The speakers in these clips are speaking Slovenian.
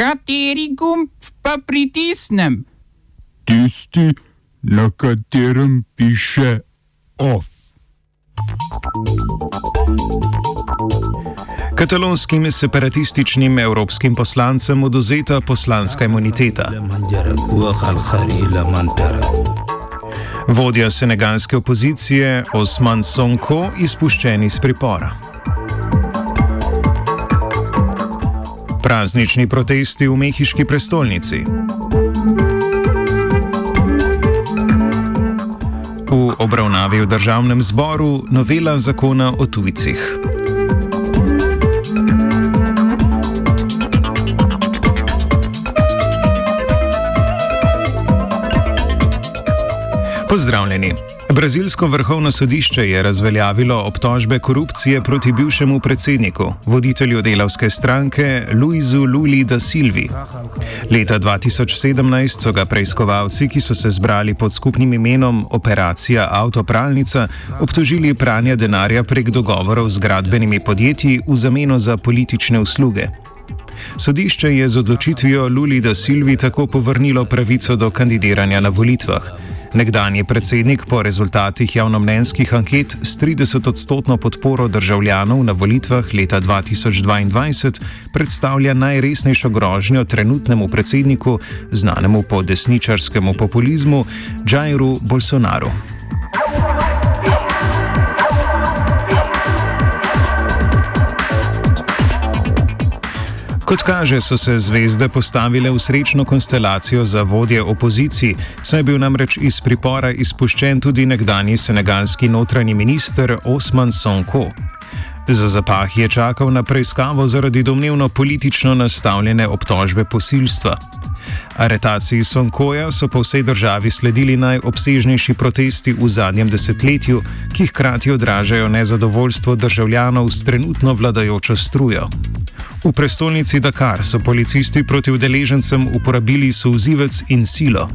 Kateri gumb pa pritisnem? Tisti, na katerem piše OF. Katalonskim separatističnim evropskim poslancem oduzeta poslanska imuniteta. Vodja senegalske opozicije Osman Sonko izpuščen iz pripora. Praznični protesti v mehiški prestolnici. V obravnavi v državnem zboru novela zakona o tujcih. Pozdravljeni. Brazilsko vrhovno sodišče je razveljavilo obtožbe korupcije proti bivšemu predsedniku, voditelju delavske stranke Luizu Luli da Silvi. Leta 2017 so ga preiskovalci, ki so se zbrali pod skupnim imenom Operacija Autopralnica, obtožili pranja denarja prek dogovorov z gradbenimi podjetji v zameno za politične usluge. Sodišče je z odločitvijo Luli da Silvi tako povrnilo pravico do kandidiranja na volitvah. Nekdanji predsednik po rezultatih javnomnenjskih anket s 30-odstotno podporo državljanov na volitvah leta 2022 predstavlja najresnejšo grožnjo trenutnemu predsedniku, znanemu po desničarskemu populizmu, Jairu Bolsonaru. Kot kaže, so se zvezde postavile v srečno konstelacijo za vodje opoziciji, saj je bil namreč iz pripora izpuščen tudi nekdani senegalski notranji minister Osman Sonko. Za zapah je čakal na preiskavo zaradi domnevno politično nastavljene obtožbe posilstva. Aretaciji Sonkoja so po vsej državi sledili najobsežnejši protesti v zadnjem desetletju, ki hkrati odražajo nezadovoljstvo državljanov s trenutno vladajočo strujo. V prestolnici Dakar so policisti proti udeležencem uporabili souzivec in silo.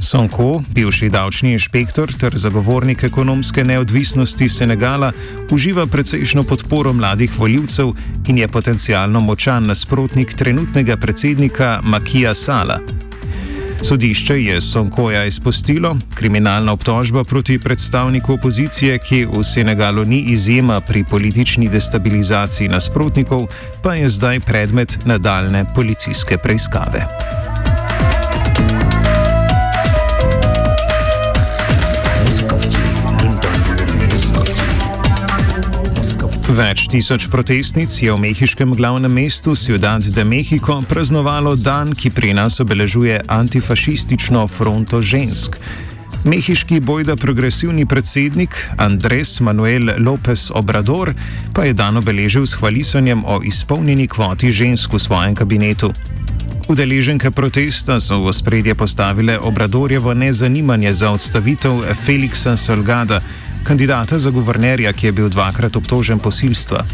Sonko, bivši davčni inšpektor ter zagovornik ekonomske neodvisnosti Senegala, uživa precejšno podporo mladih voljivcev in je potencialno močan nasprotnik trenutnega predsednika Makija Sala. Sodišče je Sonkoja izpustilo, kriminalna obtožba proti predstavniku opozicije, ki v Senegalu ni izjema pri politični destabilizaciji nasprotnikov, pa je zdaj predmet nadaljne policijske preiskave. Več tisoč protestnic je v mehiškem glavnem mestu Ciudad de Mexico praznovalo dan, ki pri nas obeležuje antifašistično fronto žensk. Mehiški bojda progresivni predsednik Andres Manuel López Obrador pa je dan obeležil s hvalisanjem o izpolnjeni kvoti žensk v svojem kabinetu. Udeleženke protesta so v spredje postavile Obradorjevo nezanimanje za odstavitev Feliksa Salgada kandidata za guvernerja, ki je bil dvakrat obtožen posilstva.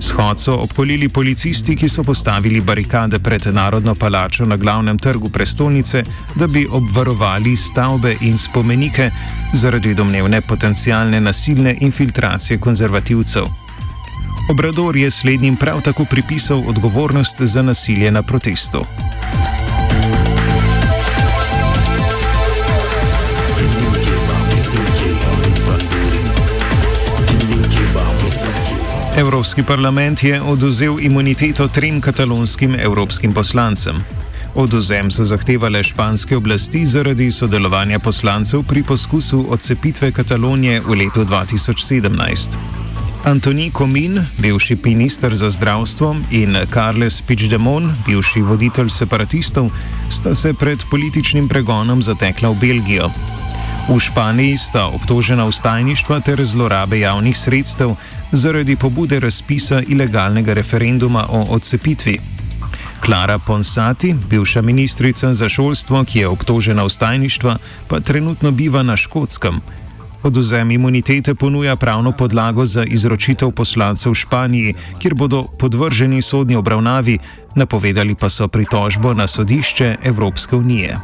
Shod so obkolili policisti, ki so postavili barikade pred Narodno palačo na glavnem trgu prestolnice, da bi obvarovali stavbe in spomenike zaradi domnevne potencijalne nasilne infiltracije konzervativcev. Obrador je slednjim prav tako pripisal odgovornost za nasilje na protestu. Evropski parlament je oduzel imuniteto trem katalonskim evropskim poslancem. Oduzem so zahtevale španske oblasti zaradi sodelovanja poslancev pri poskusu odcepitve Katalonije v letu 2017. Antoni Komin, bivši minister za zdravstvo, in Carles Puigdemont, bivši voditelj separatistov, sta se pred političnim pregonom zatekla v Belgijo. V Španiji sta obtožena ustajništva ter zlorabe javnih sredstev zaradi pobude razpisa ilegalnega referenduma o odcepitvi. Klara Ponsati, bivša ministrica za šolstvo, ki je obtožena ustajništva, pa trenutno biva na Škotskem. Oduzem imunitete ponuja pravno podlago za izročitev poslancev v Španiji, kjer bodo podvrženi sodni obravnavi, napovedali pa so pritožbo na sodišče Evropske unije.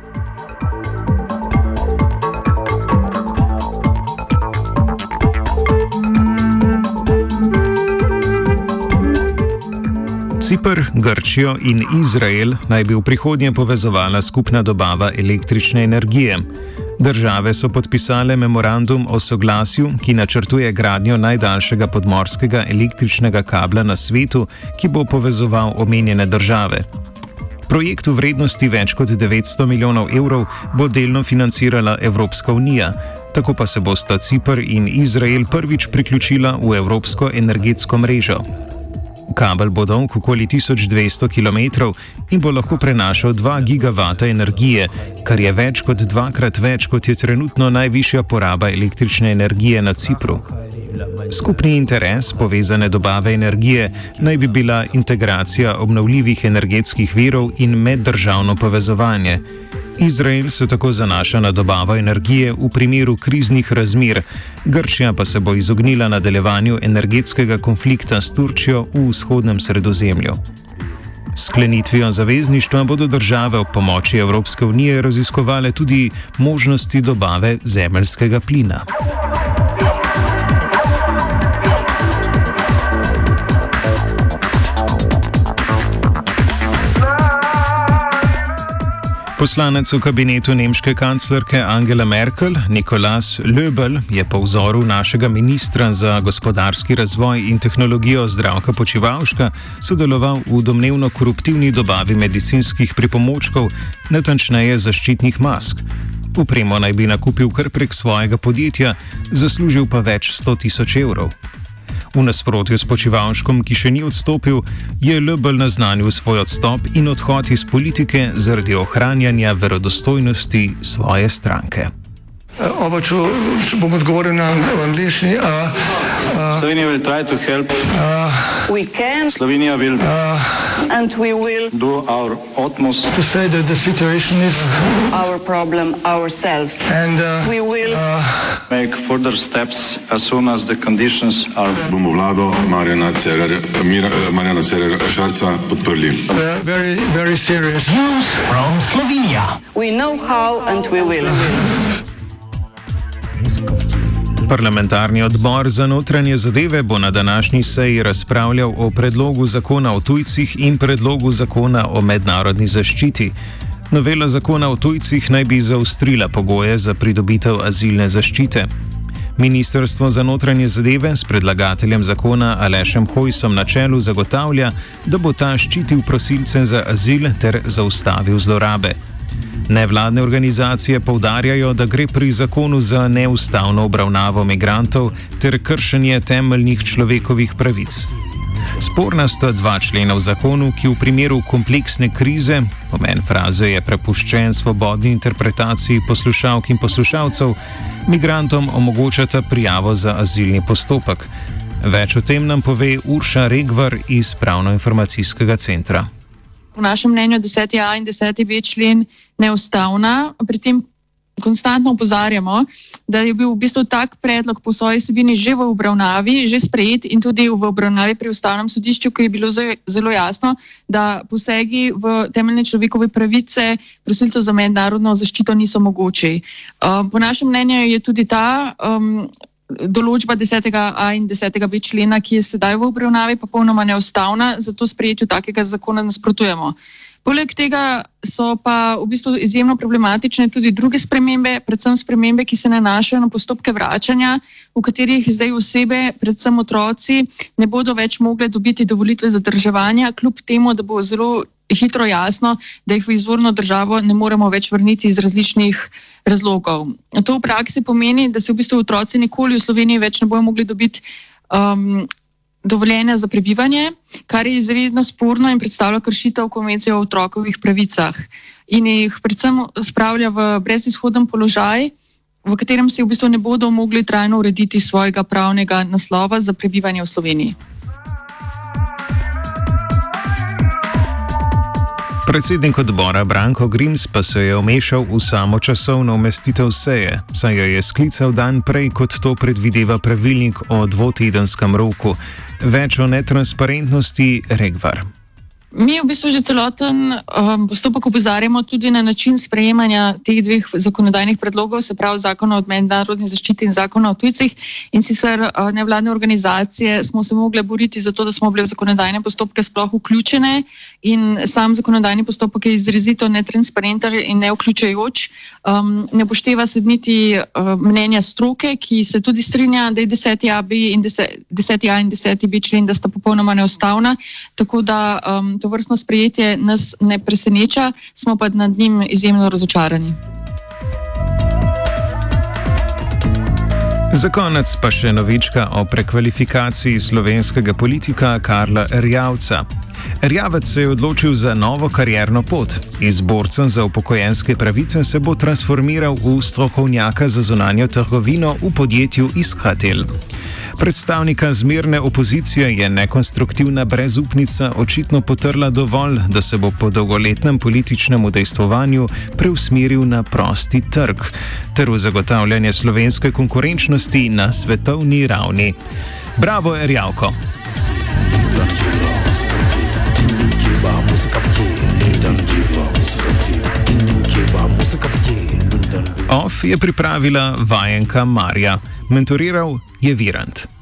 Cipr, Grčijo in Izrael naj bi v prihodnje povezovala skupna dobava električne energije. Države so podpisale memorandum o soglasju, ki načrtuje gradnjo najdaljšega podmorskega električnega kabla na svetu, ki bo povezoval omenjene države. Projekt v vrednosti več kot 900 milijonov evrov bo delno financirala Evropska unija, tako pa se bosta Cipr in Izrael prvič priključila v Evropsko energetsko mrežo. Kabel bo dolg okoli 1200 km in bo lahko prenašal 2 gigavata energije, kar je več kot dvakrat več, kot je trenutno najvišja poraba električne energije na Cipru. Skupni interes povezane dobave energije naj bi bila integracija obnovljivih energetskih virov in meddržavno povezovanje. Izrael se tako zanaša na dobavo energije v primeru kriznih razmer, Grčija pa se bo izognila nadaljevanju energetskega konflikta s Turčijo v vzhodnem sredozemlju. Sklenitvijo zavezništva bodo države ob pomoči Evropske unije raziskovale tudi možnosti dobave zemljskega plina. Poslanec v kabinetu nemške kanclerke Angela Merkel, Nikolaus Löbel, je po vzoru našega ministra za gospodarski razvoj in tehnologijo zdravka počivalška sodeloval v domnevno koruptivni dobavi medicinskih pripomočkov, natančneje zaščitnih mask. Upremo naj bi nakupil kar prek svojega podjetja, zaslužil pa več sto tisoč evrov. V nasprotju s počivalškom, ki še ni odstopil, je Lebel naznanil svoj odstop in odhod iz politike zaradi ohranjanja verodostojnosti svoje stranke. Oba, če bom odgovoril na angliški. Slovenija bo poskušala pomagati. Slovenija bo naredila svoj utmost, da bo rekla, da je situacija naš problem, naše. In bomo naredili nadaljnje korake, as soon as the conditions are. Bomo vlado Marjana Cererera Šarca podprli. Very, very serious. News from Slovenia. We know how and we will. Parlamentarni odbor za notranje zadeve bo na današnji seji razpravljal o predlogu zakona o tujcih in predlogu zakona o mednarodni zaščiti. Novela zakona o tujcih naj bi zaustrila pogoje za pridobitev azilne zaščite. Ministrstvo za notranje zadeve s predlagateljem zakona Alešem Hojsom na čelu zagotavlja, da bo ta ščitil prosilce za azil ter zaustavil zlorabe. Nevladne organizacije povdarjajo, da gre pri zakonu za neustavno obravnavo migrantov ter kršenje temeljnih človekovih pravic. Sporna sta dva člena v zakonu, ki v primeru kompleksne krize, pomen fraze je prepuščen svobodni interpretaciji poslušalk in poslušalcev, migrantom omogočata prijavo za azilni postopek. Več o tem nam pove Urša Regvar iz Pravno-informacijskega centra po našem mnenju 10a in 10b člen neustavna. Pri tem konstantno upozarjamo, da je bil v bistvu tak predlog po svoji sebini že v obravnavi, že sprejet in tudi v obravnavi pri ustavnem sodišču, ki je bilo zelo jasno, da posegi v temeljne človekove pravice prosilcev za mednarodno zaščito niso mogoči. Um, po našem mnenju je tudi ta. Um, določba 10a in 10b člena, ki je sedaj v obravnavi, popolnoma neustavna, zato sprejetju takega zakona nasprotujemo. Poleg tega so pa v bistvu izjemno problematične tudi druge spremembe, predvsem spremembe, ki se nanašajo na postopke vračanja, v katerih zdaj osebe, predvsem otroci, ne bodo več mogle dobiti dovolitve zadrževanja, kljub temu, da bo zelo hitro jasno, da jih v izvorno državo ne moremo več vrniti iz različnih razlogov. To v praksi pomeni, da se v bistvu otroci nikoli v Sloveniji več ne bodo mogli dobiti um, dovoljenja za prebivanje, kar je izredno sporno in predstavlja kršitev konvencije o otrokovih pravicah in jih predvsem spravlja v brezizhoden položaj. V katerem se v bistvu ne bodo mogli trajno urediti svojega pravnega naslova za prebivanje v Sloveniji. Predsednik odbora Branko Grims pa se je omešal v samo časovno umestitev seje, saj jo je sklical dan prej, kot to predvideva pravilnik o dvotedenskem roku. Več o netransparentnosti Regvar. Mi v bistvu že celoten um, postopek opozarjamo tudi na način sprejemanja teh dveh zakonodajnih predlogov, se pravi zakona o mednarodni zaščiti in zakona o tujcih. In sicer uh, nevladne organizacije smo se mogli boriti za to, da smo bili v zakonodajne postopke sploh vključene in sam zakonodajni postopek je izrazito netransparenten in neuključujoč. Um, ne pošteva se niti uh, mnenja stroke, ki se tudi strinja, da je 10a in 10a in 10b člen, da sta popolnoma neustavna. Tako da um, to vrstno sprejetje nas ne preseneča, smo pa nad njim izjemno razočarani. Za konec pa še novička o prekvalifikaciji slovenskega politika Karla Rjavca. Rjavec se je odločil za novo karjerno pot. Iz borca za upokojenske pravice se bo transformiral v strokovnjaka za zunanjo trgovino v podjetju Ishatel. Predstavnika zmerne opozicije je nekonstruktivna brezupnica očitno potrla dovolj, da se bo po dolgoletnem političnem udejstvovanju preusmeril na prosti trg ter v zagotavljanje slovenske konkurenčnosti na svetovni ravni. Bravo, Erjavko! OF je pripravila vajenka Marja, mentoriral je Virant.